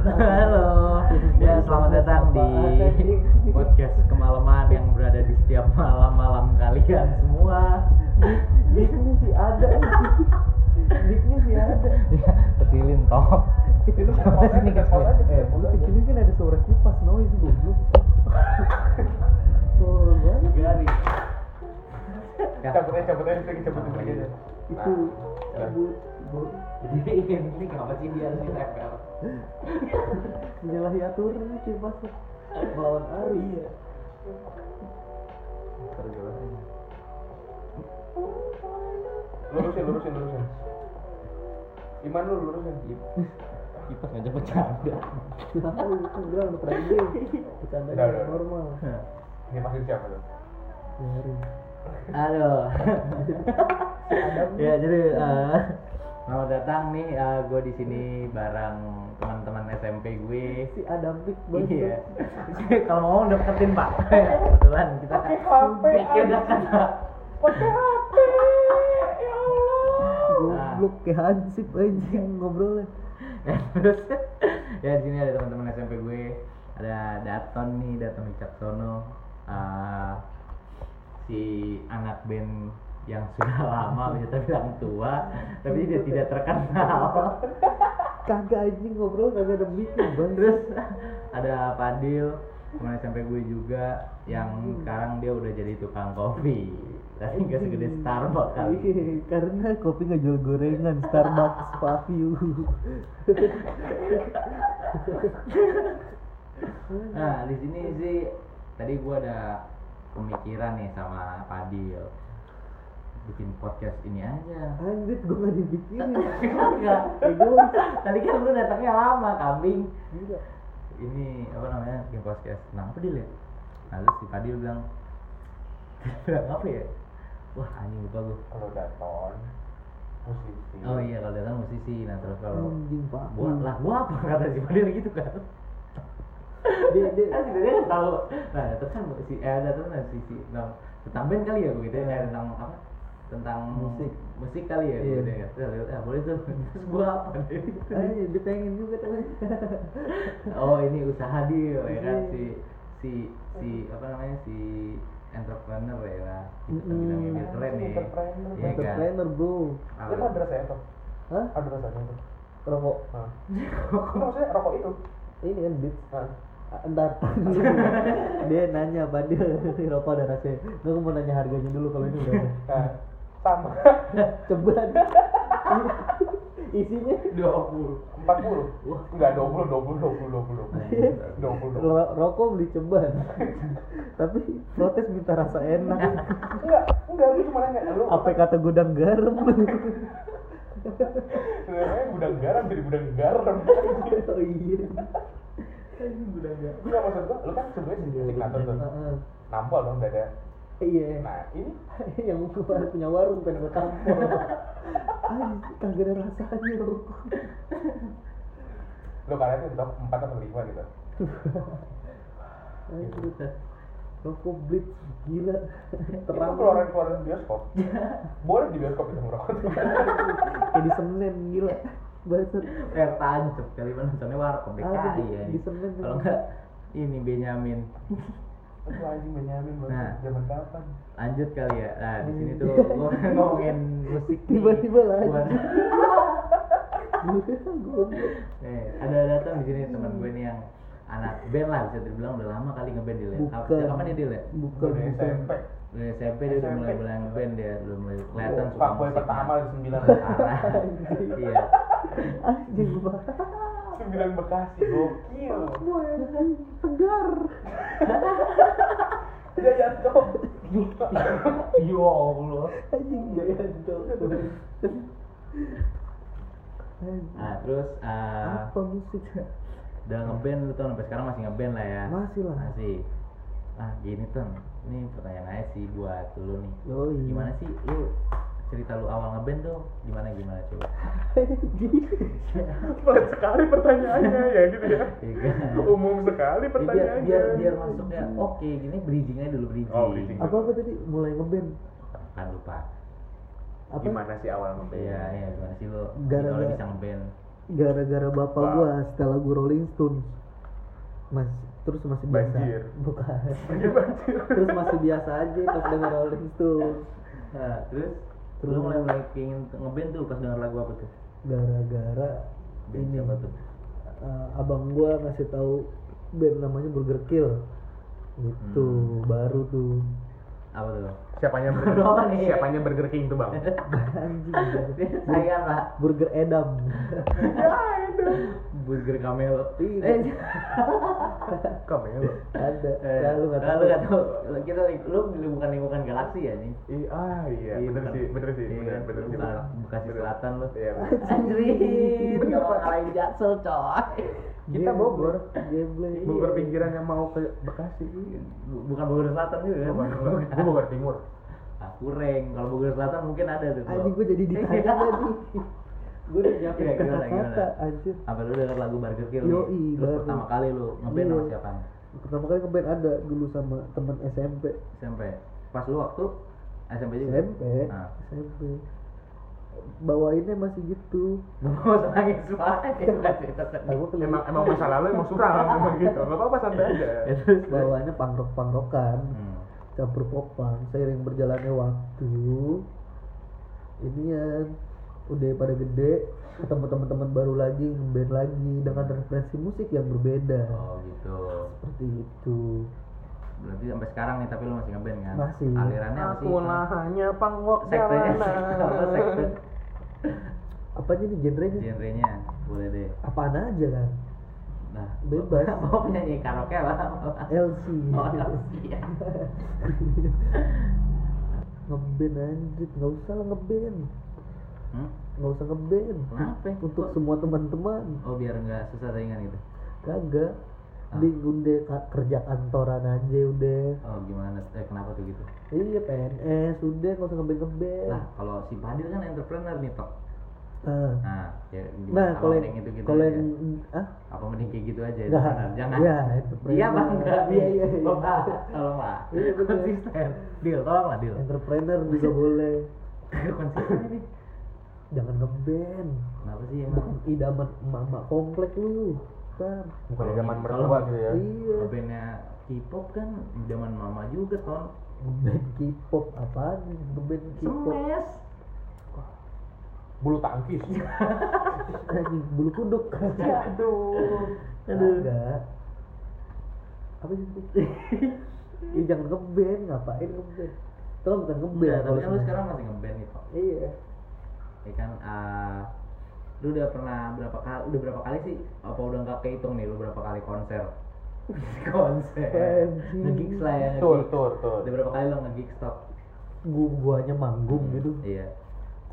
halo. Ya selamat datang di podcast kemalaman yang berada di setiap malam-malam kalian semua. Diknya sih ada. Diknya sih ada. Ya kecilin toh. Kecilin Ini kecilin. Eh, kecilin kan ada suara kipas noise goblok. Tuh, banget. Garis cabut aja cabut aja sedikit aja Itu cabut. Bu. jadi ini kenapa sih dia harus ditempel Menyalahi aturan nih kipas Melawan Ari ya. Lurusin lurusin lurusin. Iman lu lurusin. Kipas ngajak bercanda. Tahu, kan bilang udah pernah ide Bercanda normal. Ini pasti siapa tuh Ari halo. Ya jadi eh, selamat datang nih gue di sini bareng teman-teman SMP gue Si Adam Pik Iya. Kalau mau deketin Pak. Kebetulan kita Pakai HP, pakai HP ya Allah Goblok kayak hansip anjing ngobrolnya Ya, Terus ya di sini ada teman-teman SMP gue. Ada Daton nih, Daton Wicaksono. Eh, si anak band yang sudah lama bisa bilang tua tapi dia tidak terkenal. Kagak anjing ngobrol kagak ada mikir bang. Terus ada Padil teman SMP gue juga yang sekarang dia udah jadi tukang kopi. Tapi nggak segede Starbucks kali. Iya, karena kopi nggak jual gorengan Starbucks fuck you nah di sini sih tadi gue ada pemikiran nih sama Padil bikin podcast ini aja. Anjir gue nggak dipikirin enggak. Egois tadi kan lu datangnya lama kambing. Gila. ini apa namanya bikin podcast. Tentang apa Dil ya? Nah terus si Padil bilang bilang apa ya? Wah anjing lupa gue kalau Daton musisi. Oh iya kalau datang musisi, nah terus kalau anjing pak. gua lah gua apa? Kata si Fadil gitu kan? dia dia. Kan si dia nggak tahu. Nah terus kan si eh ada tuh nah, si si tentang tentang band kali ya begitu ya tentang apa? Tentang Musik. musik kali ya Iya. gitu ya. Ya boleh tuh. Terus gua apa deh? Ayo, dia pengen juga teman Oh ini usaha dia ya kan Iya. si si si apa namanya si entrepreneur ya lah. Kita Mm-mm. bilangnya biar keren nih. Entrepreneur. Iya kan? entrepreneur bro itu ada rasanya tuh hah ada rasanya tuh rokok Nah. itu maksudnya rokok itu ini kan beat nah. Entar dia nanya Badil rokok ada rasanya gue mau nanya harganya dulu kalau ini udah sama. Ceban isinya? Dua puluh. empat puluh? Enggak dua puluh dua puluh dua puluh dua puluh. Dua puluh Ro- rokok beli ceban. Tapi protes minta rasa enak. Enggak enggak gue cuma nanya lu apa kata gudang garam? Sebenarnya gudang garam jadi gudang garam. Oh iya. Gudang garam. Enggak maksud gua lu kan sebenarnya signatur tuh. Heeh. nampol dong dada iya. Nah ini? Yang punya warung pengen gue tampol. Kagak ada rasanya rokok lu kalian tuh top empat atau lima gitu? Anjir, rokok blitz gila. Itu terang. keluaran keluaran bioskop. Boleh di bioskop itu merokok kayak di Senen gila. Basar Kayak tancep kali mana nontonnya warkop DKI ya. di Kalau enggak ini Benyamin. Aduh anjing Benyamin banget Nah. zaman kapan Lanjut kali ya. Nah, di sini tuh gua ngomongin musik. Tiba-tiba Goblok. Nih, ada datang di sini teman gue nih yang anak band lah bisa dibilang udah lama kali ngeband dia. Bukan. Kapan dia Dil ya? bukan SMP Dari SMP dia udah mulai mulai ngeband dia, udah mulai kelihatan suka Pak boy musik. pertama di sembilan. Iya. anjing banget sembilan Bekasi gokil. Segar. Jayanto Ya Allah. anjing Jayanto Nah, terus eh, apa musik udah ngeband lu tau sampai sekarang masih ngeband lah ya. Masih lah. masih. Ah gini tuh ini pertanyaan aja sih buat lu nih. Yoi. gimana sih lu cerita lu awal ngeband tuh gimana gimana coba Pelit sekali pertanyaannya ya gitu ya. Iya kan? Umum sekali Ya, biar pertanyaannya. biar biar masuknya oke gini bridging aja dulu bridging, Oh, bridging. apa apa tadi mulai ngeband kan lupa apa Gimana sih awal ngeband? iya iya gimana sih lu Gara-gara- kalau bisa ngeband gara-gara bapak Wow. gua setel lagu Rolling Stones mas terus masih biasa Banjir. bukan banjir. terus masih biasa aja pas denger Rolling Stones nah, terus Terus- lu mulai mulai pengen ngeband tuh pas denger lagu apa tuh? Gara-gara ini siapa tuh? eh, abang gua ngasih tahu band namanya Burger Kill. Itu Hmm. baru tuh. Apa tuh? Siapanya Apa burger, nih? siapanya Burger King tuh bang? anjing. Saya lah Burger Edam burger camelo eh Kamelo. ada eh, ya, lu nggak ah, tahu lu nggak tahu kita lu bukan lingkungan galaksi ya nih Iya, ah iya, bener bukan- sih, bener sih, iya, bener, bener sih. bukan Bekasi Bener. Selatan lu Iya, bener. Bener, nggak mau Pak. ngalahin Jaksel coy Kita Bogor. Bogor pinggiran yang mau ke Bekasi. Bu- Bukan Bogor Selatan juga kan? Bukan, Gue Bogor Timur. Ah, kurang. Kalau Bogor Selatan mungkin ada tuh. Anjing gue jadi ditanya tadi. Gue udah Iya, gimana, kata-kata anjir. Apa lu denger lagu Burger Kill Yoi, nih? Terus baru. pertama kali lu ngeband Iya. sama siapa nih? Pertama kali ngeband ada dulu sama temen SMP. SMP. Pas lu waktu SMP juga? SMP. Nah. SMP. Bawainnya masih gitu. Mau nangis banget ya kelihatan Emang emang masa lalu emang suram emang gitu. Gak apa-apa santai aja. Ya, terus bawaannya pangrok pangrokan Hmm. campur popang seiring berjalannya waktu ini ya udah pada gede ketemu teman-teman baru lagi ngeband lagi dengan referensi musik yang berbeda Oh gitu. seperti itu Berarti sampai sekarang nih tapi lu masih ngeband kan? Masih. Alirannya? Aku lah hanya pangwok jalanan. apa sekte? apa aja nih genrenya Genrenya boleh deh. apaan aja kan Nah, Bebas. Mau penyanyi karaoke apa? LC Oh, iya. ngeband anjir nggak usah lah ngeband Hmm? nggak usah ngeband Kenapa? untuk Kok- semua teman-teman Oh biar nggak susah saingan gitu. kagak Ah. di udah kerja kantoran aja udah Oh gimana? Eh kenapa tuh gitu? iya PNS udah nggak usah ngeband ngeband Lah kalau si Padil kan entrepreneur nih tok. nah, Nah, ya, nah kalau yang itu gitu kalau yang ah apa mending kayak gitu aja entrepreneur? Jangan. Iya, entrepreneur. Iya bang, enggak. Iya, iya, iya. Tolong lah. Iya. Konsisten. Deal, tolong lah deal. entrepreneur juga boleh Konsisten ini. Jangan ngeband Kenapa sih bukan emang? idaman emak-emak komplek lu kan Bukan zaman Kalau- mertua gitu ya. iya Ngebandnya K-pop kan zaman mama juga ton. ngeband K-pop apaan ngeband K-pop Semes. Bulu tangkis. bulu kuduk Aduh. aduh enggak apa sih itu? Ih, jangan ngeband ngapain ngeband itu kan bukan ngeband Udah, tapi kan lu sebenarnya. sekarang masih ngeband nih Tok. iya Ya kan, ah, lu udah pernah berapa kali, udah berapa kali sih? Apa udah nggak kehitung nih lu berapa kali konser? konser. Nge-gigs lah ya, Tur, nge-gigs. tur, tur. Udah berapa kali lu nge-gigs Tok? gua guanya manggung Hmm, gitu Iya.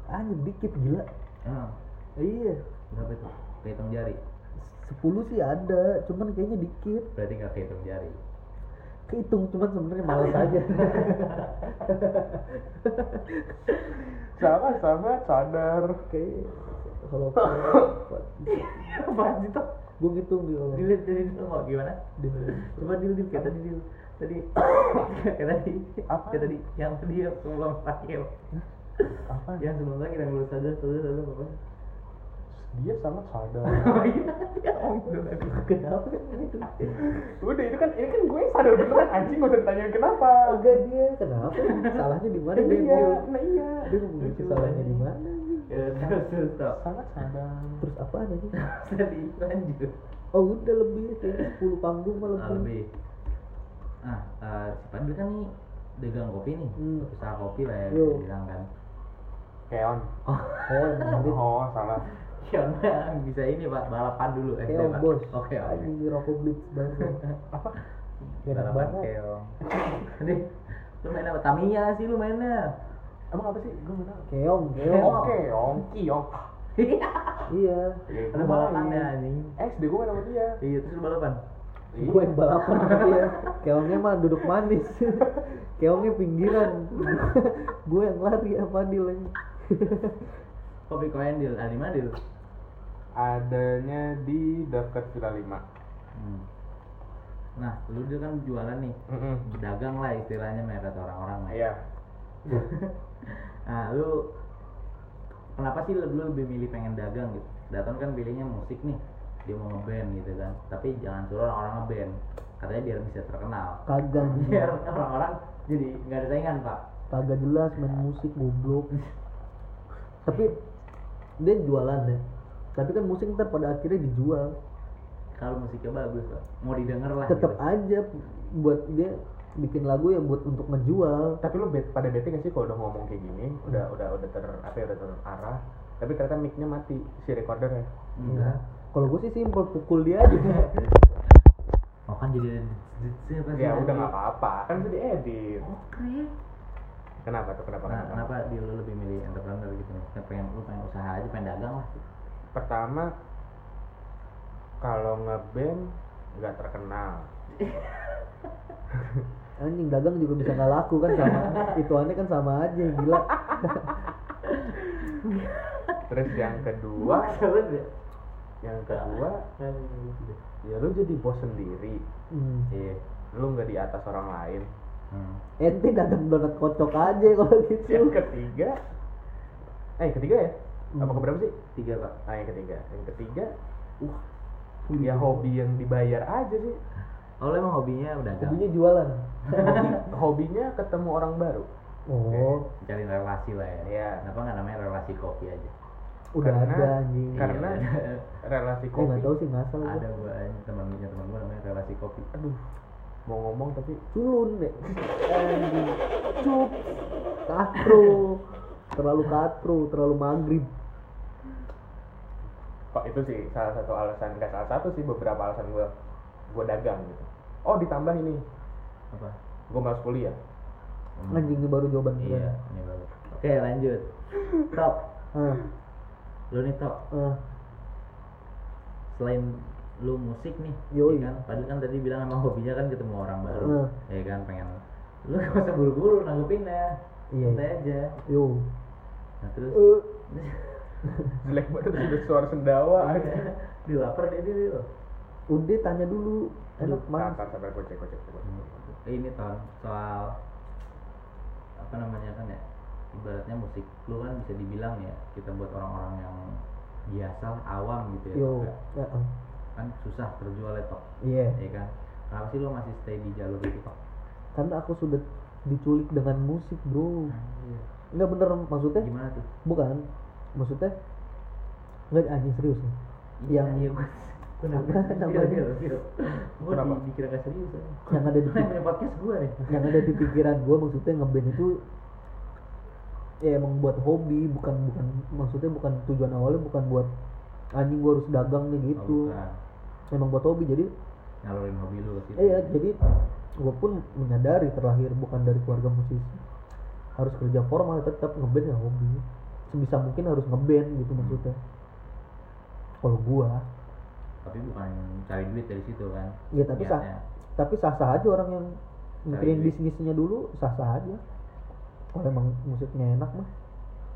anjir dikit gila Ah, iya berapa itu? Kehitung jari. 10 sih ada cuman kayaknya dikit Berarti nggak kehitung jari. kehitung cuman sebenarnya males aja Sahabat, sahabat, sadar. kayak kalau Apaan sih Tok? gue ngitung di kalau Dilihat dari dulu mau gimana? Coba dulu kayak tadi dulu. Tadi kayak tadi Apa? Kayak tadi yang tadi yang sebelum terakhir. Apa? Yang sebelum terakhir yang lu sadar sadar sadar apa? Dia sangat sadar. Oh iya, ya kenapa itu Udah itu kan ini kan gue sadar beneran anjing gak usah ditanyain kenapa. enggak dia kenapa salahnya di mana dia Iya, nah iya. dia gitu salahnya di mana? Ya terus terus stop. Sangat sadar. terus apaan aja Tadi lanjut. oh udah lebih kayaknya 10 panggung malah Ah, lebih. Ah, eh, si Padil kan nih dagang kopi nih, Hmm. usaha kopi lah ya bilang kan. Keon. Oh, oh Oh, salah. Kiona bisa ini pak balapan dulu keong pak. bos Oke oke. anjing rokok blitz banget Apa? Balapan keong. Nih, lu main apa? Tamiya sih lu mainnya. Emang apa sih? Gue nggak tahu. keong keong Keong. Oh, keong, kiong. iya Ada balapannya anjing. SD gue main sama dia. Iya terus lu balapan. Iya. gue yang balapan sama dia keongnya mah duduk manis keongnya pinggiran gue yang lari sama Adil aja Kopi koin deal, ah di mana deal? Adanya di dekat Villa 5 Hmm. Nah, lu dia kan jualan nih, dagang lah istilahnya merek kata orang-orang lah. iya Nah, lu kenapa sih lu lu lebih milih pengen dagang gitu? Daton kan pilihnya musik nih, dia mau ngeband gitu kan. Tapi jangan suruh orang-orang ngeband, katanya biar bisa terkenal. kagak Biar orang-orang jadi nggak ada saingan pak. kagak jelas main musik goblok tapi dia jualan deh tapi kan musik ntar pada akhirnya dijual Kalau musiknya bagus pak, mau didengar lah. tetap gitu. aja buat dia bikin lagu ya buat untuk ngejual tapi lu bet, pada bete gak sih kalau udah ngomong kayak gini udah udah udah ter apa ya udah terarah tapi ternyata mic-nya mati si recordernya Enggak. ya kalau gue sih simpel pukul dia aja Oh kan jadi apa sih? ya udah nggak apa-apa kan bisa diedit Oke. kenapa tuh kenapa Nah, kenapa kenapa di lu lebih milih entrepreneur gitu? Kayak pengen lu pengen usaha aja, pengen dagang lah. Pertama kalau ngeband nggak terkenal. Anjing dagang juga bisa nggak laku kan sama itu aneh kan sama aja gila. Terus yang kedua yang kedua. ya lu jadi bos sendiri. Hmm. iya lu nggak di atas orang lain. Hmm. ente dagang donat kocok aja kalau gitu. Yang ketiga eh ketiga ya apa Hmm. keberapa sih? Tiga pak. nah yang ketiga. Yang ketiga uh ya hobi. yang dibayar aja sih. Oh emang hobinya udah hobinya jualan. Hobi, hobinya ketemu orang baru. Oh. Cari relasi lah ya. Iya. Kenapa nggak namanya relasi kopi aja? udah Karena- ada anjing. karena Iya, relasi eh kopi. nggak tahu sih ngasal gua. ada gua aja teman punya teman gua namanya relasi kopi. aduh mau ngomong tapi culun deh. Anjing. Cup katro. Terlalu katro terlalu maghrib itu sih salah satu alasan nggak salah satu sih beberapa alasan gue gue dagang gitu oh ditambah ini Apa? gue masuk kuliah Hmm. anjing ini baru jawaban Iya, keren ini baru. Oke lanjut. Top. ah Lu nih top. ah Selain lu musik nih, Yoi. ya kan? Padahal kan tadi bilang emang hobinya kan ketemu orang baru, Heeh. ya kan pengen. Lu gak usah buru-buru nanggepinnya, Iya, santai iya. aja. yo Nah terus, Eh, jelek banget udah suara sendawa. Dia lapar dia dia. dia. udah tanya dulu. Enak mas sabar sabar gue cek gue cek gue cek. Eh, ini ton soal apa namanya kan ya? Ibaratnya musik lu kan bisa dibilang ya kita buat orang-orang yang biasa awam gitu ya yo ya. kan susah terjual ya tok? Iya. Ya kan? Kenapa sih lu masih stay di jalur itu tok? Karena aku sudah diculik dengan musik bro. Nggak bener maksudnya gimana tuh? Bukan maksudnya nggak anjing serius nih yang iya gua gua nangis Apa namanya? Viro, Viro. gua Kenapa? di, dikira gak serius aja. yang ada di yang punya podcast nih yang ada di pikiran gue maksudnya ngeband itu ya emang buat hobi bukan bukan maksudnya bukan tujuan awalnya bukan buat anjing gue harus dagang nih Oh, gitu bukan. emang buat hobi jadi nyalurin hobi lu ke situ iya jadi gue pun menyadari terlahir bukan dari keluarga musisi harus kerja formal tetap ngeband ya hobi sebisa mungkin harus ngeband gitu maksudnya. Kalau gua tapi bukan cari duit dari situ kan? Ya tapi sah tapi sah sah aja orang yang mikirin bisnisnya dulu sah sah aja. Kalau emang musiknya enak mah.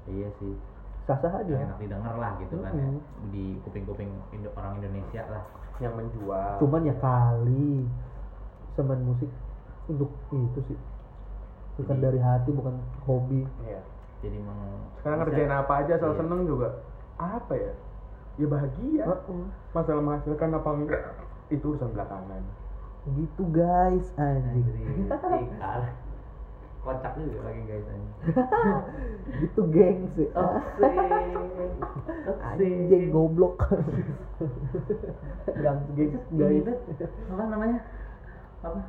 Iya sih. Sah sah aja. Yang enak didengar lah gitu kan ya. Di kuping-kuping Indo- orang Indonesia lah. Yang menjual. Cuman ya kali. Semen musik untuk itu sih. Bukan Jadi- dari hati bukan hobi. Iya jadi meng sekarang ngerjain apa aja asal Iya. seneng juga. Apa ya? Ya bahagia. Heeh. masalah menghasilkan apa enggak? Itu urusan belakangan. Gitu guys. Anjing. Ikal. kocak juga lagi guys anjing. Gitu geng sih. Anjing goblok. Gang geng guys. Apa namanya? Apa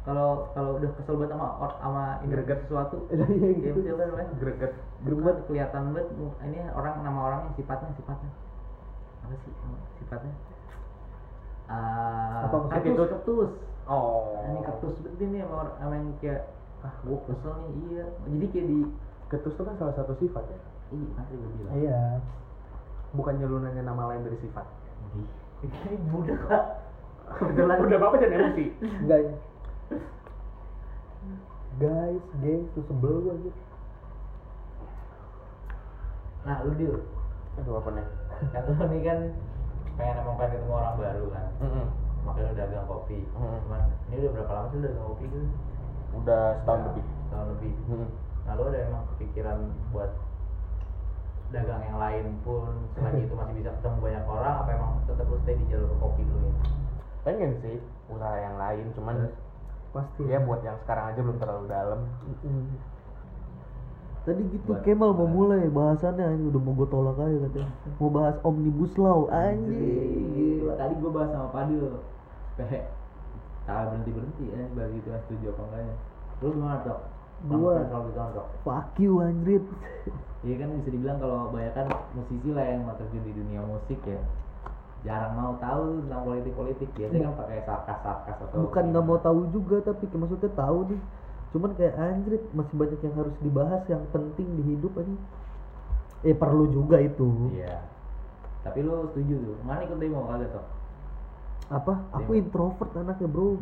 kalau kalau udah kesel banget sama sama Greget. sesuatu ya gitu. apa namanya greget. Greget kelihatan banget. Ini orang nama orangnya sifatnya sifatnya. Apa sih sifatnya? Ah, Apa ketus? ketus oh. Ini ketus banget nih sama orang sama yang kayak ah gua kesel nih. Iya. Jadi kayak di ketus itu kan salah satu sifat ya? Iya nanti gue bilang. Iya. Bukannya lu nanya nama lain dari sifat. Ini pak. Kebetulan udah apa jangan emosi. Enggak guys gengs tuh sebel gue anjir. Nah lu deal aduh apa nih? Kan lu nih kan pengen emang pengen ketemu orang baru kan. Mm-mm. makanya lu dagang kopi. Hmm. cuman ini udah berapa lama sih lu dagang kopi gitu udah setahun lebih. tahun lebih. Mm-mm. nah lu ada emang kepikiran buat dagang yang lain pun selagi itu masih bisa ketemu banyak orang apa emang tetap lu stay di jalur kopi dulu ya? Pengen sih usaha yang lain cuman pasti. Ya buat yang sekarang aja belum terlalu dalam. Tadi gitu Buat- Kemal mau mulai bahasannya anjing. Udah mau gue tolak aja katanya. Mau bahas omnibus law anjing. Tadi gua bahas sama Padil Pe tak berhenti berhenti ya bahas itu setuju apa enggaknya. Lu gimana dok Gua- fuck you anjir Iya kan bisa dibilang kalau banyak kan musisi lah yang terjun di dunia musik ya jarang mau tahu tentang politik politik biasanya kan pakai sarkas sarkas atau bukan nggak mau tahu juga tapi maksudnya tahu nih. Cuman kayak anjrit masih banyak yang harus dibahas yang penting di hidup aja. Eh perlu juga itu. Iya. Tapi lu setuju tuh. Mana ikut demo kagak toh apa? Aku Demo. introvert anaknya bro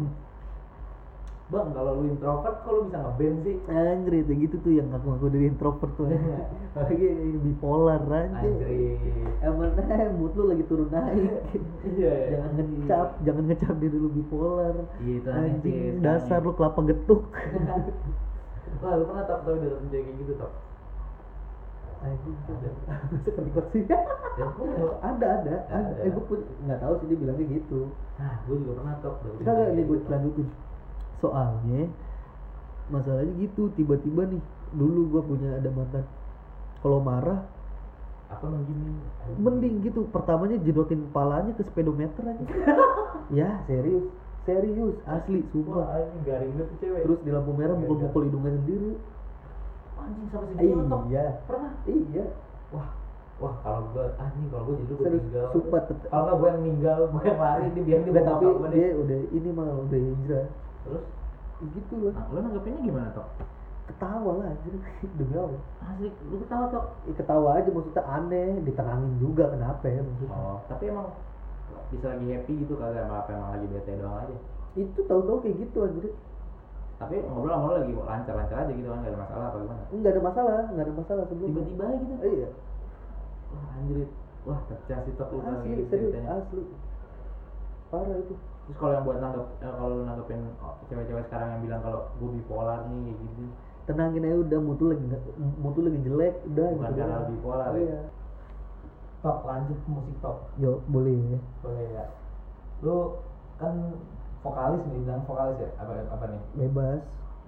bang kalau lu introvert kok lu bisa ngeband sih? Anjrit ya gitu tuh yang ngaku ngaku dari introvert tuh. Lagi bipolar anjir Anjir. emang eh, mood lu lagi turun naik. Iya iya. Jangan ngecap jangan ngecap diri lu bipolar. Iya, itu anjing dasar ya. lu kelapa getuk. Wah lu pernah tak tahu dalam kayak gitu anjing masa ketikot sih? Ya ada ada ada eh gue pun nggak tahu sih dia bilangnya gitu. Nah gue juga pernah dalam kagak kayak nih gue lanjutin soalnya masalahnya gitu tiba-tiba nih dulu gue punya ada mantan kalau marah apa mending mending gitu pertamanya jedotin kepalanya ke speedometer aja. Ya serius serius asli wah sumpah anjing garing banget tuh cewek. Terus di lampu merah mukul-mukul hidungnya sendiri. Anjing iya. pernah? Iya. Wah wah kalau gue anjing kalau gue jadi gue serius tinggal. sumpah kalau gue yang ninggal gue yang lari dia biar dia tapi dia udah ini malah udah hijrah terus? Gitu lah. Nah, lu nanggepinnya gimana toh ketawa lah anjir. Demi Allah. Asli lu ketawa toh Ih, ketawa aja maksudnya aneh ditenangin juga kenapa ya maksudnya. Oh tapi emang bisa lagi happy gitu kagak emang apa emang lagi bete doang aja. Itu tahu-tahu kayak gitu anjir. Tapi ngobrol sama lu lagi lancar-lancar aja gitu kan gak ada masalah apa gimana? Nggak ada masalah nggak ada masalah sebelum tiba-tiba aja gitu? Eh, iya. Wah anjir. Wah pecah sih toh lu asli serius asli. Parah itu terus kalau yang buat nanggep eh, kalau lu nanggepin oh, cewek-cewek sekarang yang bilang kalau gue bipolar nih kayak gitu. Tenangin aja udah mutu lagi nggak mutu lagi jelek udah Bukan gitu karena bipolar ya? iya. Top lanjut ke musik top. Yo boleh ya. Boleh ya. Lu kan vokalis nih bilang vokalis ya? Apa apa nih? Bebas.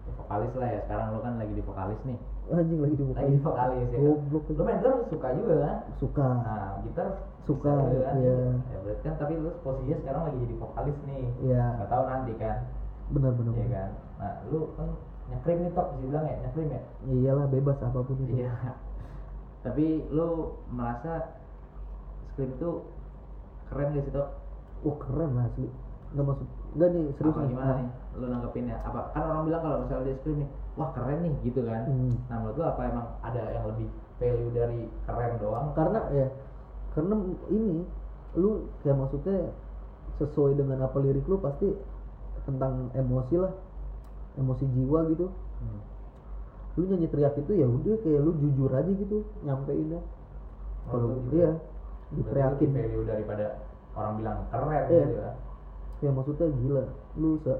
Ya, vokalis lah ya. Sekarang lu kan lagi di vokalis nih anjing lagi di lagi vokalis ya. Goblok. Lu main drum suka juga kan? Suka. Nah gitar Suka, juga kan? iya. ya berarti kan tapi lu posisinya sekarang lagi jadi vokalis nih. Iya. nggak tahu nanti kan? Benar benar iya kan? Nah lu kan nyekrim nih top bisa bilang ya? Nyekrim ya? Iyalah bebas apa pun itu. Iya. Tapi lu merasa skrip itu keren gak sih top? Wah keren lah asli nggak maksud nggak nih serius apa nih. gimana Ah, nih lu nanggepinnya apa kan orang bilang kalau misalnya dia skrip nih wah keren nih gitu kan. Hmm. nah menurut lu apa emang ada yang lebih value dari keren doang? Karena ya karena ini lu kayak maksudnya sesuai dengan apa lirik lu pasti tentang emosi lah. Emosi jiwa gitu. Hmm. lu nyanyi teriak itu ya udah kayak lu jujur aja gitu nyampein ya Oh, kalau gitu iya ya. Berarti diteriakin. value daripada orang bilang keren Iya. gitu kan ya maksudnya gila. Lu se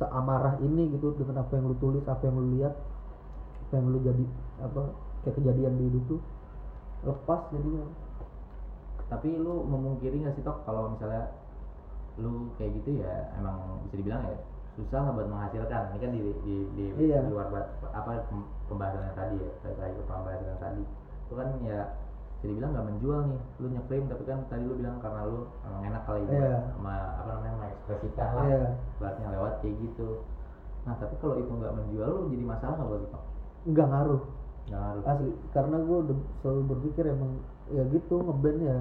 seamarah ini gitu dengan apa yang lu tulis apa yang lu lihat apa yang lu jadi apa kayak kejadian di hidup tuh lepas jadinya. Tapi lu memungkiri nggak sih tok kalau misalnya lu kayak gitu ya emang bisa dibilang ya susah buat menghasilkan. Ini kan di di di, Iya. di luar apa pem- pembahasannya tadi ya terkait pembahasan tadi. Itu kan ya bisa dibilang nggak menjual nih lu nyeklaim tapi kan tadi lu bilang karena lu emang enak kali buat Iya. sama apa namanya mengekspresikan lah Iya. ibaratnya lewat kayak gitu nah tapi kalau itu nggak menjual lu jadi masalah nggak buat Tok? nggak ngaruh nggak ngaruh asli karena gue selalu berpikir emang ya gitu ngeband ya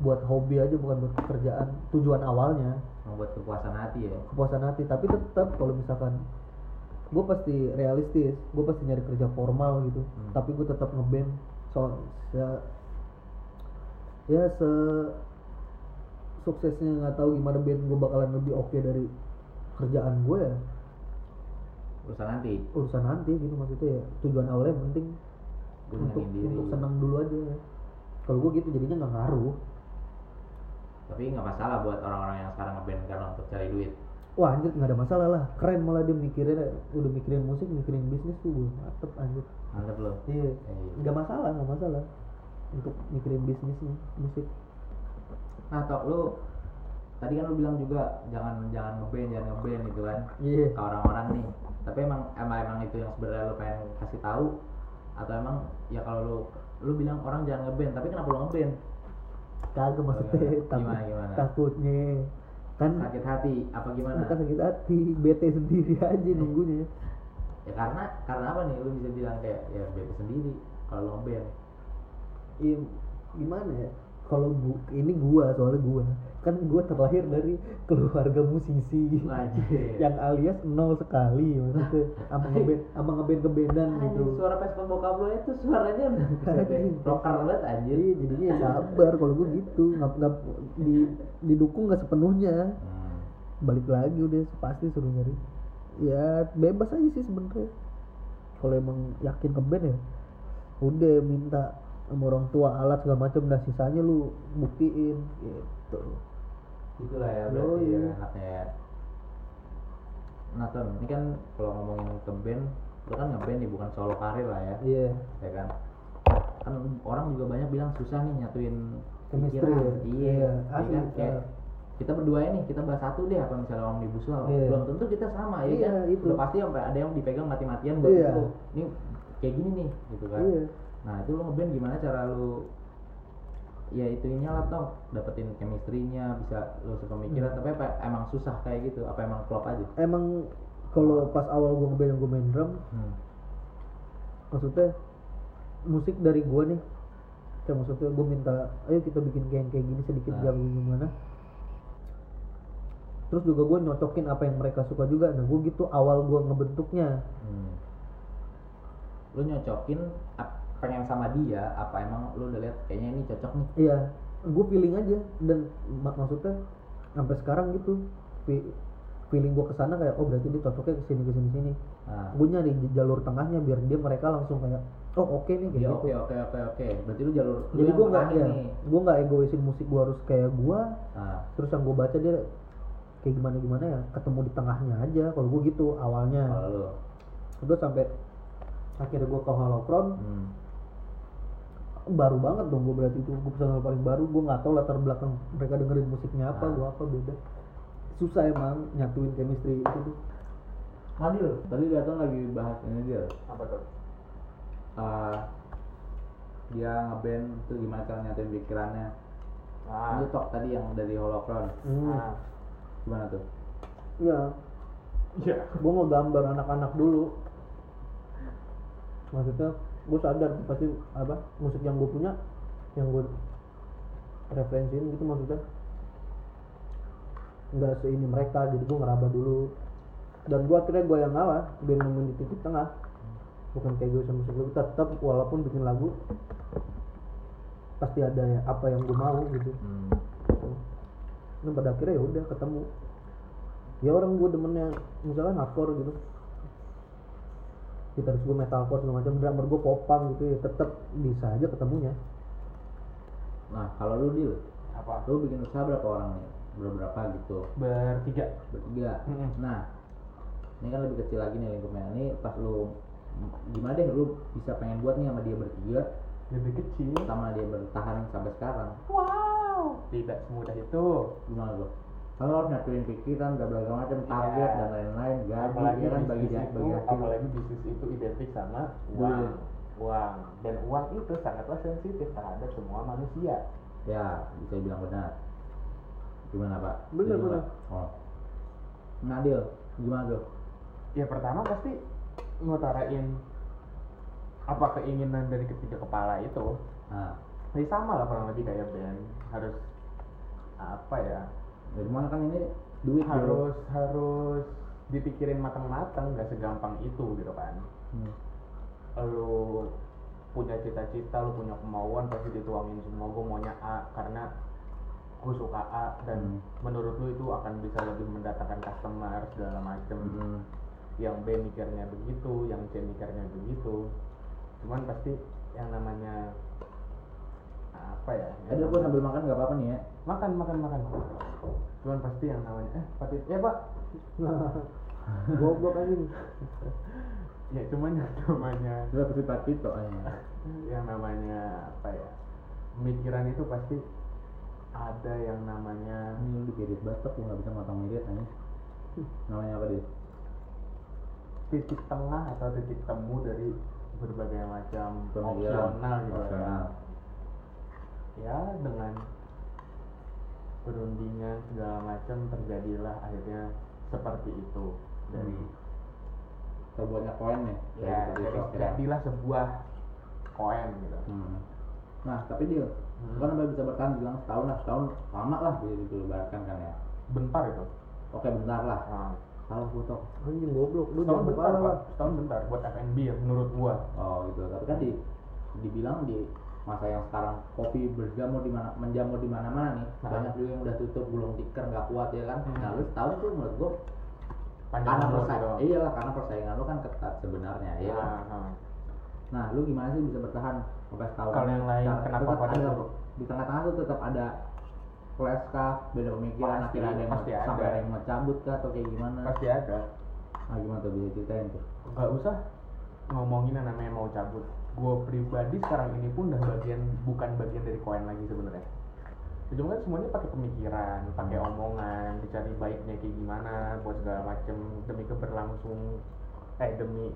buat hobi aja bukan buat pekerjaan tujuan awalnya membuat kepuasan hati ya kepuasan hati tapi tetap kalau misalkan gue pasti realistis gue pasti nyari kerja formal gitu Hmm. tapi gue tetap ngeband so se ya se suksesnya nggak tahu gimana band gue bakalan lebih oke dari kerjaan gue ya. Urusan nanti. Urusan nanti gitu maksudnya ya. Tujuan awalnya yang penting Gue untuk diri. untuk senang dulu aja. Kalau gue gitu jadinya nggak ngaruh. Tapi nggak masalah buat orang-orang yang sekarang ngeband karena untuk cari duit. Wah anjir nggak ada masalah lah. Keren malah dia mikirin udah mikirin musik mikirin bisnis tuh gue mantep anjir. Mantep lo iya. Iya. nggak masalah nggak masalah untuk mikirin bisnisnya musik. Nah tok lu tadi kan lu bilang juga jangan jangan ngeband jangan ngeband gitu kan iya. ke orang-orang nih. Tapi emang emang emang itu yang sebenarnya lu pengen kasih tahu? Atau emang ya kalau lu lu bilang orang jangan ngeband tapi kenapa lu ngeband? Kagak maksudnya Gimana, takut gimana, gimana? takutnya. Kan sakit hati apa gimana? Bukan sakit hati bete sendiri aja nunggunya. Ya karena karena apa nih? Lu bisa bilang kayak ya bete sendiri kalau lu ngeband Iya, gimana ya? Kalau gua, ini gua soalnya gua. Kan gua terlahir dari keluarga musisi. Yang alias nol sekali maksudnya. Sama ngeband sama ngeband kebendan gitu. suara Vespa bokap lu itu suaranya rocker banget anjir. Jadi jadinya ya sabar kalau gua gitu. Nggak nggak di, didukung nggak sepenuhnya. Hmm. balik lagi udah pasti suruh nyari. Ya bebas aja sih sebenarnya. Kalau emang yakin ke band ya udah minta sama orang tua alat segala macam nah sisanya lu buktiin gitu itulah ya berarti ya enaknya ya nah ini kan kalau ngomongin ke band lu kan ngeband nih bukan solo karir lah ya iya ya kan kan orang juga banyak bilang susah nih nyatuin Chemistry ya? iya Iya, iya asli, kan? kayak ah. kita berdua ini kita bahas satu deh apa misalnya omnibus law Iya. belum tentu kita sama ya Iya, kan itu. udah pasti sampai ada yang dipegang mati-matian buat Iya. itu ini kayak gini nih gitu kan iya nah itu lu ngeband gimana cara lu ya itu ini lah toh dapetin chemistry-nya bisa lu sepemikiran Hmm. tapi apa emang susah kayak gitu apa emang klop aja emang kalau pas awal gua ngeband gua main drum hmm. maksudnya musik dari gua nih kayak maksudnya gua minta ayo kita bikin kayak kayak gini sedikit Nah. jam gimana terus juga gua nyocokin apa yang mereka suka juga nah gua gitu awal gua ngebentuknya Hmm. lu nyocokin pengen sama dia apa emang lu udah lihat kayaknya ini cocok nih Iya, gue feeling aja dan mak- maksudnya sampai sekarang gitu fe- feeling gue ke sana kayak oh berarti dia cocoknya ke sini ke sini sini. nah Gue nyari jalur tengahnya biar dia mereka langsung kayak oh oke nih kayak ya gitu. oke oke oke oke berarti lu jalur lu Jadi gue nggak ya, gue nggak egoisin musik gue harus kayak gue. nah Terus yang gue baca dia kayak gimana gimana ya ketemu di tengahnya aja. Kalau gue gitu awalnya. kalau lu Terus sampai akhirnya gue ke Holocron hmm. Baru banget dong gue berarti itu gue personal paling baru. Gue nggak tahu latar belakang mereka dengerin musiknya apa Ah. gue apa beda. Susah emang nyatuin chemistry itu tuh. Adil, tadi datang lagi bahas ini dia. Apa tuh? Uh, dia ngeband itu gimana cara nyatuin pikirannya. Ah, Itu tok tadi yang dari Holocron hmm. ah. gimana tuh? Ya. Iya. gue mau gambar anak-anak dulu. Maksudnya gue sadar pasti apa musik yang gue punya yang gue referensiin gitu maksudnya. Nggak seini mereka jadi gue ngeraba dulu. Dan gue akhirnya gue yang ngalah gue nemuin di titik tengah. Bukan kayak gue sama musik lu tetap walaupun bikin lagu pasti ada ya apa yang gue mau gitu. Hmm. nah pada akhirnya ya udah ketemu. Ya orang gue demennya misalkan hardcore gitu gitaris gue metalcore segala macam drummer gue popang gitu ya tetap bisa aja ketemunya. Nah kalau lu deal apa? lu bikin usaha berapa orang nih? Berapa gitu? Bertiga. Bertiga. Mm-mm. nah ini kan lebih kecil lagi nih lingkupnya. Ini pas lu gimana deh lu bisa pengen buat nih sama dia bertiga? Lebih kecil. Sama dia bertahan sampai sekarang. Wow. Tidak semudah itu. Gimana lu kalau harus nyatuin pikiran dan berbagai macam target Iya. dan lain-lain. Gaji apalagi ya kan bagi itu bagi hasil apalagi bisnis itu identik sama uang. Duit. uang. Dan uang itu sangatlah sensitif terhadap semua manusia. Ya bisa bilang benar. Gimana pak? Benar, Setuju benar. nggak? oh. Nadil gimana tuh? Ya pertama pasti ngutarain apa keinginan dari ketiga kepala itu. Nah jadi sama lah kurang lebih kayak band harus apa ya ya gimana kan ini duit harus harus dipikirin matang-matang nggak segampang itu gitu kan Hmm. lu punya cita-cita lu punya kemauan pasti dituangin semua gue maunya A karena gue suka A dan Hmm. menurut lu itu akan bisa lebih mendatangkan customer segala macem Hmm. yang B mikirnya begitu yang C mikirnya begitu cuman pasti yang namanya apa ya yang gue sambil makan gak apa-apa nih ya. Makan makan makan cuman pasti yang namanya eh pati ya pak goblok anjing ya cuman yang namanya Sudah bersifat itu aja. yang namanya apa ya pemikiran itu pasti ada yang namanya Ini lu dikirit batok, lu gak bisa motong mirip aja. Namanya apa dia? titik tengah atau titik temu dari berbagai macam Pemikiran. opsional gitu Opsional. ya ya dengan perundingan segala macam terjadilah akhirnya seperti itu dari Terbuatnya koin ya? ya gitu, dari jadilah sebuah koin gitu Hmm. Nah, tapi dia Hmm. kan sampai bisa bertahan bilang setahun lah, setahun lama lah gitu dilebarkan kan ya. bentar itu Oke bentar lah. nah, Salah foto. anjing goblok lu setahun jangan bentar lah setahun bentar buat F&B ya menurut gua Oh gitu. Tapi kan di dibilang di masa yang sekarang kopi berjamur di mana menjamur di mana-mana nih Nah. banyak juga yang udah tutup gulung tikar nggak kuat ya kan Hmm. nah lu setahun tuh menurut gua panjang karena persaingan gitu. iya lah karena persaingan lu kan ketat sebenarnya ya kan? Nah, nah. lu gimana sih bisa bertahan sampai setahun Kalau yang lain, Nah, kenapa pada ada di tengah-tengah tuh tetap ada clash kah beda pemikiran akhirnya ada yang pasti ada. sampai ada yang mau cabut kah atau kayak gimana pasti ada nah gimana tuh bisa ceritain tuh nggak usah ngomongin yang namanya mau cabut. Gue pribadi sekarang ini pun udah bagian bukan bagian dari koin lagi sebenarnya. Cuma kan semuanya pakai pemikiran pakai Hmm. omongan dicari baiknya kayak gimana buat segala macem demi keberlangsung eh demi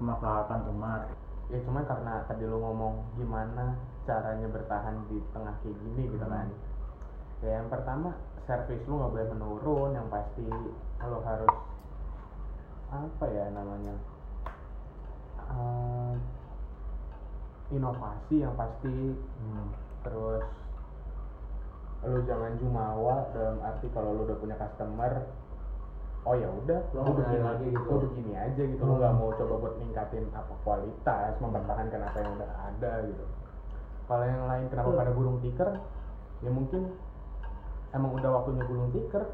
kemaslahatan umat. Ya cuma karena tadi lo ngomong gimana caranya bertahan di tengah kayak gini gitu kan. Ya yang pertama servis lu nggak boleh menurun. Yang pasti lo harus apa ya namanya eh, inovasi yang pasti. Hmm. terus lo jangan jumawa dalam arti kalau lo udah punya customer oh ya udah Lo begini lagi gitu. lo begini aja gitu. Lo nggak mau coba buat ningkatin apa kualitas mempertahankan apa yang udah ada gitu. Kalau yang lain kenapa pada gulung tikar? Ya mungkin emang udah waktunya gulung tikar.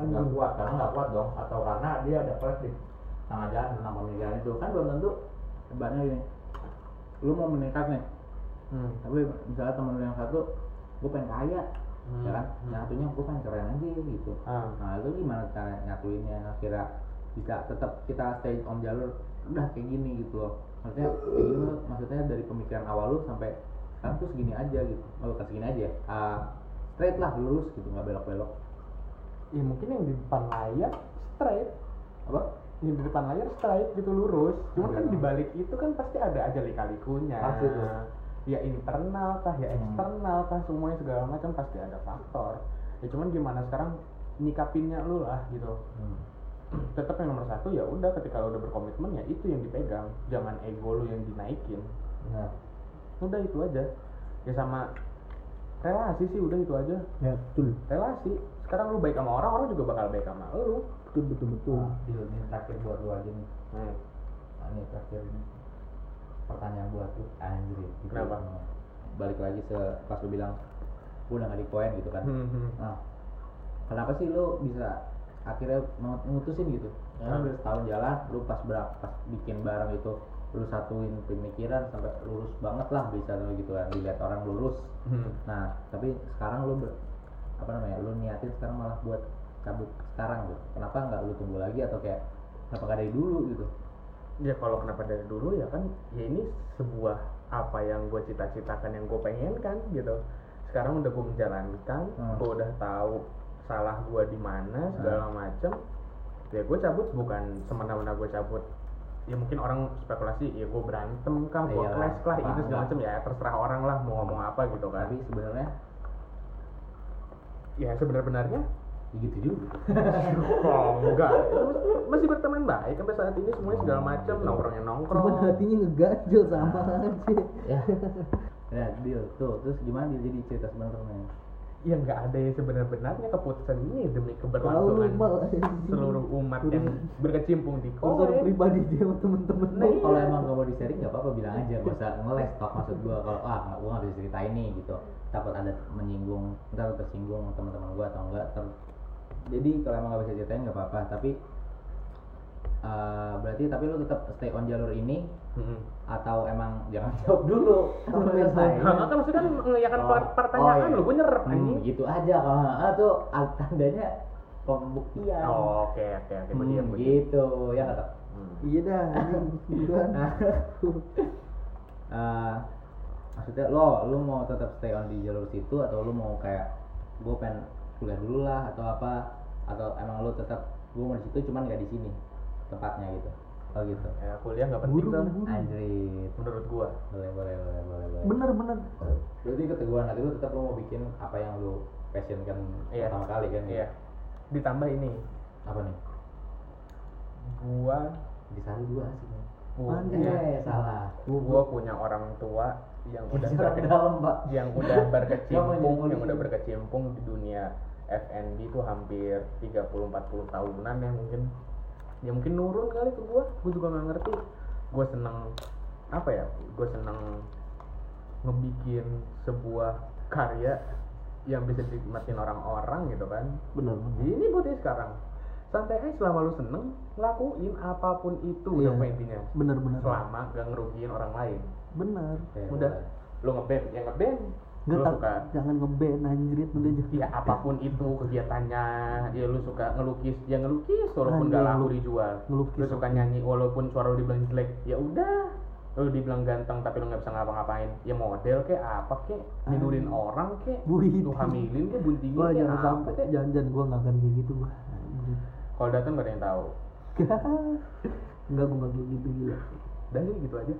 Nggak kuat karena nggak kuat dong. Atau karena dia ada di tengah jalan tentang pemikiran itu. Kan belum tentu hebatnya gini lu mau meningkat nih. Hmm. tapi misalnya temen lu yang satu gue pengen kaya. Hmm. ya kan? Hmm. yang satunya gue pengen keren aja gitu. Ah. nah lu gimana cara nyatuinnya akhirnya bisa tetap kita stay on jalur? Udah kayak gini gitu loh. Maksudnya kayak gini loh, maksudnya dari pemikiran awal lu sampai sekarang tuh segini aja gitu. Oh bukan segini aja Ah, straight lah lurus gitu nggak belok belok ya mungkin yang di depan layar straight. Apa yang di depan layar straight gitu lurus. Cuman kan Iya. di balik itu kan pasti ada aja lika-likunya. Pasti tuh. ya internal kah ya Hmm. eksternal kah semuanya segala macam pasti ada faktor. Ya cuman gimana sekarang nyikapinnya lu lah gitu. Hmm. tetap yang nomor satu ya udah ketika lu udah berkomitmen ya itu yang dipegang. Jangan ego lu yang dinaikin. Nah udah itu aja. Ya sama relasi sih udah itu aja. Ya betul. Relasi. Sekarang lu baik sama orang orang juga bakal baik sama lu betul betul betul Nah, deal ini terakhir buat lu aja nih hmm. nah, ini terakhir nih pertanyaan buat lu anjir gitu. Kenapa? balik lagi se pas lu bilang gue udah nggak di poin gitu kan Nah, kenapa sih lu bisa akhirnya mau mutusin gitu? Karena Hmm. udah setahun jalan, lu pas berapa pas bikin barang itu lu satuin pemikiran sampai lurus banget lah bisa lu gitu kan dilihat orang lurus. Hmm. Nah, tapi sekarang lu ber- apa namanya? Lu niatin sekarang malah buat cabut sekarang gitu. Kenapa nggak lu tunggu lagi atau kayak kenapa dari dulu gitu? ya kalau kenapa dari dulu ya kan ya ini sebuah apa yang gue cita-citakan yang gue pengen kan gitu. Sekarang udah gue menjalankan Hmm. gue udah tahu salah gue di mana segala macem. Ya gue cabut bukan semena-mena gue cabut. Ya mungkin orang spekulasi ya gue berantem kah gue clash lah itu segala macem. Ya terserah orang lah mau ngomong apa gitu kan. Tapi sebenarnya ya sebenarnya ya gitu juga. oh enggak masih berteman baik sampai saat ini semuanya segala macem Gitu. nongkrongnya nongkrong cuman hatinya ngeganjel sama aja ya. Ya, deal tuh. Terus gimana dia jadi cerita sebenarnya? ya nggak ada yang sebenar-benarnya keputusan ini demi keberlangsungan mal seluruh umat yang berkecimpung di kowe pribadi dia sama temen-temen Nah, lu. kalau emang gak mau di sharing nggak apa-apa bilang aja gak usah ngeles tok maksud gua kalau ah gua nggak bisa ceritain nih gitu takut ada menyinggung ntar lu tersinggung teman-teman gua atau enggak ter jadi kalau emang nggak bisa ceritain nggak apa-apa tapi eh, berarti tapi lu tetap stay on jalur ini Mm-mm. atau emang jangan jawab dulu kalau selesai Nah, kan maksudnya kan mengiyakan Oh. per- pertanyaan Oh, iya. lu, gue hmm, anjing. gitu aja kalau ah, tuh ah, tandanya pembuktian Oh, oke oke oke, Hmm, gitu ya kata Hmm. Iya dah. Nah, eh, maksudnya lo lo mau tetap stay on di jalur situ atau lo mau kayak gue pengen kuliah dulu lah atau apa atau emang lo tetap gue mau di situ cuman nggak di sini tempatnya gitu oh gitu Ya, kuliah nggak penting buru. anjrit menurut gua. boleh boleh boleh boleh boleh Bener bener. berarti keteguhan nanti lo tetap lo mau bikin apa yang lo passion kan Iya. pertama kali kan Iya. Ditambah ini, apa nih gua di sana dua sih gua, Anjing. eh salah gua punya orang tua yang udah Bicara ke berke- dalam pak yang udah berkecimpung yang udah berkecimpung di dunia FNB itu hampir 30-40 tahunan ya mungkin. Ya mungkin nurun kali ke gua. Gua juga nggak ngerti. Gua seneng apa ya gua seneng ngebikin sebuah karya yang bisa dinikmatin orang-orang gitu kan. Bener bener. ini buat dia sekarang. Santai aja selama lu seneng lakuin apa pun itu Iya. apa intinya. Bener bener. selama gak ngerugiin orang lain. Bener. Oke, udah. Lu ngeband ya ngeband Tak, suka? jangan ngeband anjrit udah jangan. ya apa pun itu kegiatannya ya lu suka ngelukis ya ngelukis walaupun Anjing, gak laku dijual. ngelukis, lu suka nyanyi walaupun suara lu dibilang jelek ya udah. Lu dibilang ganteng tapi lu nggak bisa ngapa-ngapain. Ya model kayak apa kek nidurin orang kek lu hamilin kek buntingin Wah kek jangan apa sampai kek jangan jangan gua nggak akan kayak gitu gua. Anjrit. kalau datang gak ada yang tahu. Enggak gua nggak kayak gitu gila. dan gitu aja.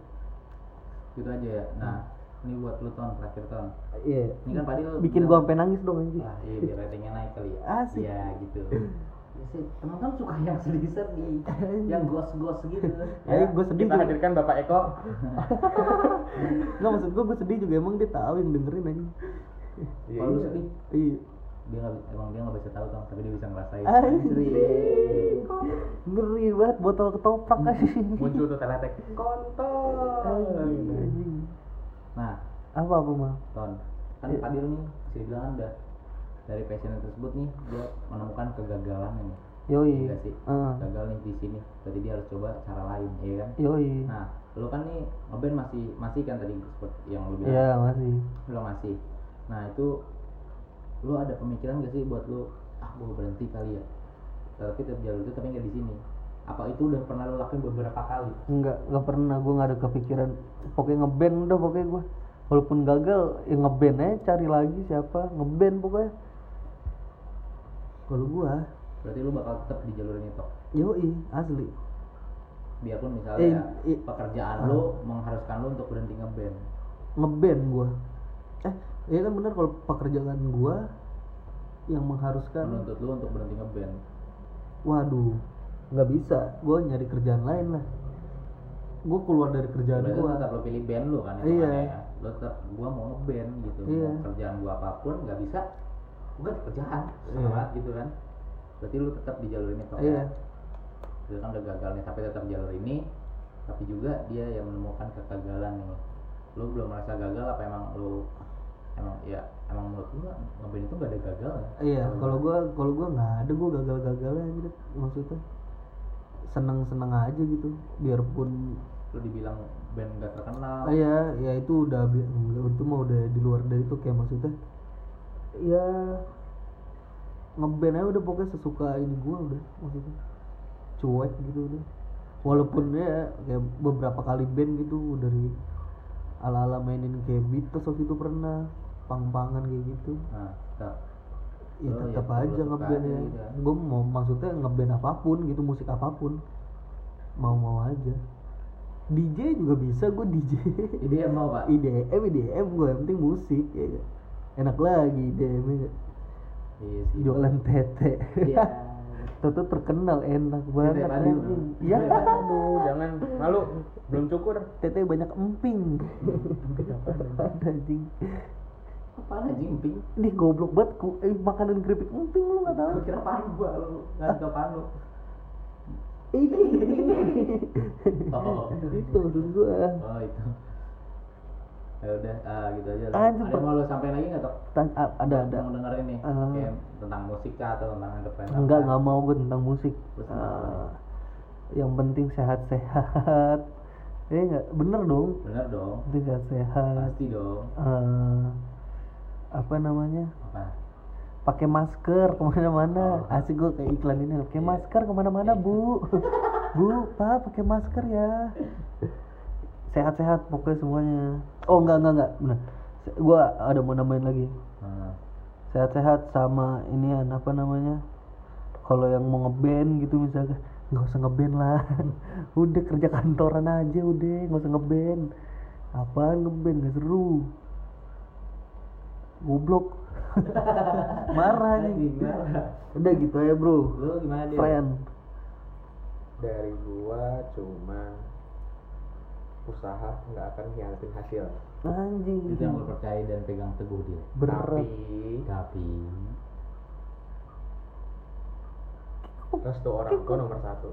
Gitu aja ya. Nah ini buat lu ton terakhir ton Iya. ini kan tadi lu Bikin gua sampai nangis dong anjing. Wah, iya biar ratingnya naik kali ya. Asik. Iya gitu. Ya sih, teman-teman suka yang sedih-sedih, yang gos-gos gitu. Ayo gua sedih kita juga. hadirkan bapak Eko Enggak maksud gua gua sedih juga emang dia tahu yang dengerin anjing. Iya, Kalau lu iya. sedih, Iya. dia nggak bi- emang dia nggak bisa tahu tong, tapi dia bisa ngerasain. Anjing. Ngeri banget botol ketoprak anjing. muncul tuh teletek kontol. Nah, Apa apa mah? ton, kan Iya. Fadil nih bisa dibilang kan udah dari passion tersebut nih dia menemukan kegagalan nih. Yoi. Iya sih. Ah. Gagal nih di sini, berarti dia harus coba cara lain, iya kan? Yoi. Nah, lu kan nih ngeband masih masih kan tadi seperti yang lu bilang. Iya masih. lo masih nah itu lu ada pemikiran gak sih buat lu ah gua berhenti kali ya tapi tetap jalur itu tapi nggak di sini apa itu udah pernah lu lakuin beberapa kali? Enggak, enggak pernah. Gue nggak ada kepikiran. Pokoknya ngeband udah pokoknya gue walaupun gagal ya ngeband aja cari lagi siapa ngeband pokoknya. Kalau gua berarti lu bakal tetap di jalur ini toh yoi asli. Biarpun misalnya Eh, ya, eh, pekerjaan ah. lu mengharuskan lu untuk berhenti ngeband ngeband gua. Eh iya kan bener kalau pekerjaan gua yang mengharuskan menuntut lu untuk berhenti ngeband waduh nggak bisa. Gua nyari kerjaan lain lah. Gua keluar dari kerjaan gua. tetap lu pilih band lu kan Iya. hitungannya ya. lu tetap gua mau ngeband gitu. Iya. mau kerjaan gua apa pun nggak bisa ganti kerjaan. Iya. sama gitu kan. Berarti lu tetap di jalur ini toh iya. Dia kan udah gagal nih tapi tetap jalur ini. Tapi juga dia yang menemukan kegagalan nih. Lu belum merasa gagal apa emang lu emang ya emang menurut lu ngeband itu gak ada gagal ya iya kalau gua kalau gua nggak ada gua gagal-gagalnya gitu maksudnya seneng-seneng aja gitu. Biarpun lu dibilang band gak terkenal. Ah, iya, ya itu udah itu mah udah di luar dari itu kayak maksudnya. Ya ngeband aja udah pokoknya sesuka ini gua udah maksudnya. Cuek gitu udah. Walaupun ya kayak beberapa kali band gitu dari ala-ala mainin kayak Beatles waktu itu pernah pang-pangan kayak gitu. Nah tetap ya Oh, tetap ya, aja lu suka ngeband ya. gitu ya. gue mau maksudnya ngeband apa pun gitu musik apa pun. Mau mau aja DJ juga bisa gue DJ yang mau pak? IDM IDM gue yang penting musik ya kan? enak lagi IDM ya kan? iya sih. Jualan tete. Iya. Toto terkenal enak banget. Padang. anjing. ya jangan. Malu. Belum cukur. Tete banyak emping. Ada anjing Apaan anjing emping? Ini goblok banget ku, eh, makanan keripik emping lu nggak tahu. Kira panu gua lu nggak tau panu. Ini, ini. Oh. itu maksud gua. Oh itu. Ya udah, ah, gitu aja. lah. Anjing, Ada mau lu sampein lagi nggak tok? Tan- a- ada ada. Mau dengerin nih? Eh. Kayak tentang musik kah atau tentang entertainment? Enggak nggak mau gue tentang musik. Terus Eh, yang penting sehat-sehat. Eh nggak bener dong. Bener dong. Penting sehat-sehat. Pasti dong. Eh, apa namanya? Apa? pakai masker ke mana-mana. Oh. asik gue kayak iklan ini. Pakai Iya. masker ke mana-mana bu. Bu pak pakai masker ya. Sehat-sehat pokoknya semuanya. Oh enggak enggak enggak. Benar gue ada mau nambahin lagi. Sehat-sehat sama inian apa namanya? Kalau yang mau ngeband gitu misalnya nggak usah ngeband lah. Udah kerja kantoran aja udah nggak usah ngeband apaan ngeband gak seru goblok. Marah nih udah gitu ya bro. Lu gimana dia? friend. Dari gua cuma usaha nggak akan hianatin hasil. Anjing. Itu yang percaya dan pegang teguh dia. berat. Tapi Tapi restu orang tua nomor satu.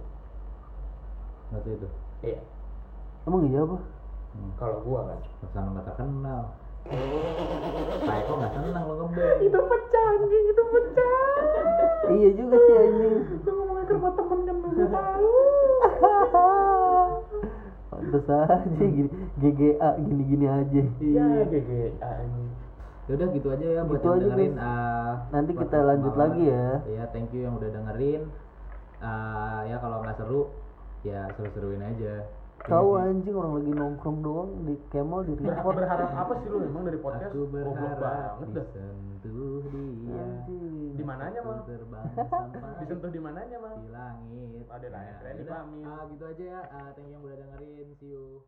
Nggak tuh itu. iya. Emang iya apa? Hmm. kalau gua kan. Pesan nggak terkenal. Kayak kok nggak senang lo ngeband. itu pecah anjing itu pecah iya juga sih anjing itu ngomongnya ke rumah temen kan nggak tahu pantes aja gini GGA gini-gini aja iya GG anjing Ya udah gitu aja ya buat Gitu yang dengerin. guys. ah, Nanti kita lanjut malam. lagi ya. Iya, thank you yang udah dengerin. Ah, ya kalau nggak seru, ya seru-seruin aja. Tahu Iya anjing orang lagi nongkrong doang di Kemal di report. berharap apa sih lu emang dari podcast Aku berharap banget dah disentuh dia. Anjing. di mananya mah disentuh di mananya mah di langit. Ada lah, Ya, keren udah. dipamin. Ah, gitu aja ya. Ah, thank you yang udah dengerin. See you.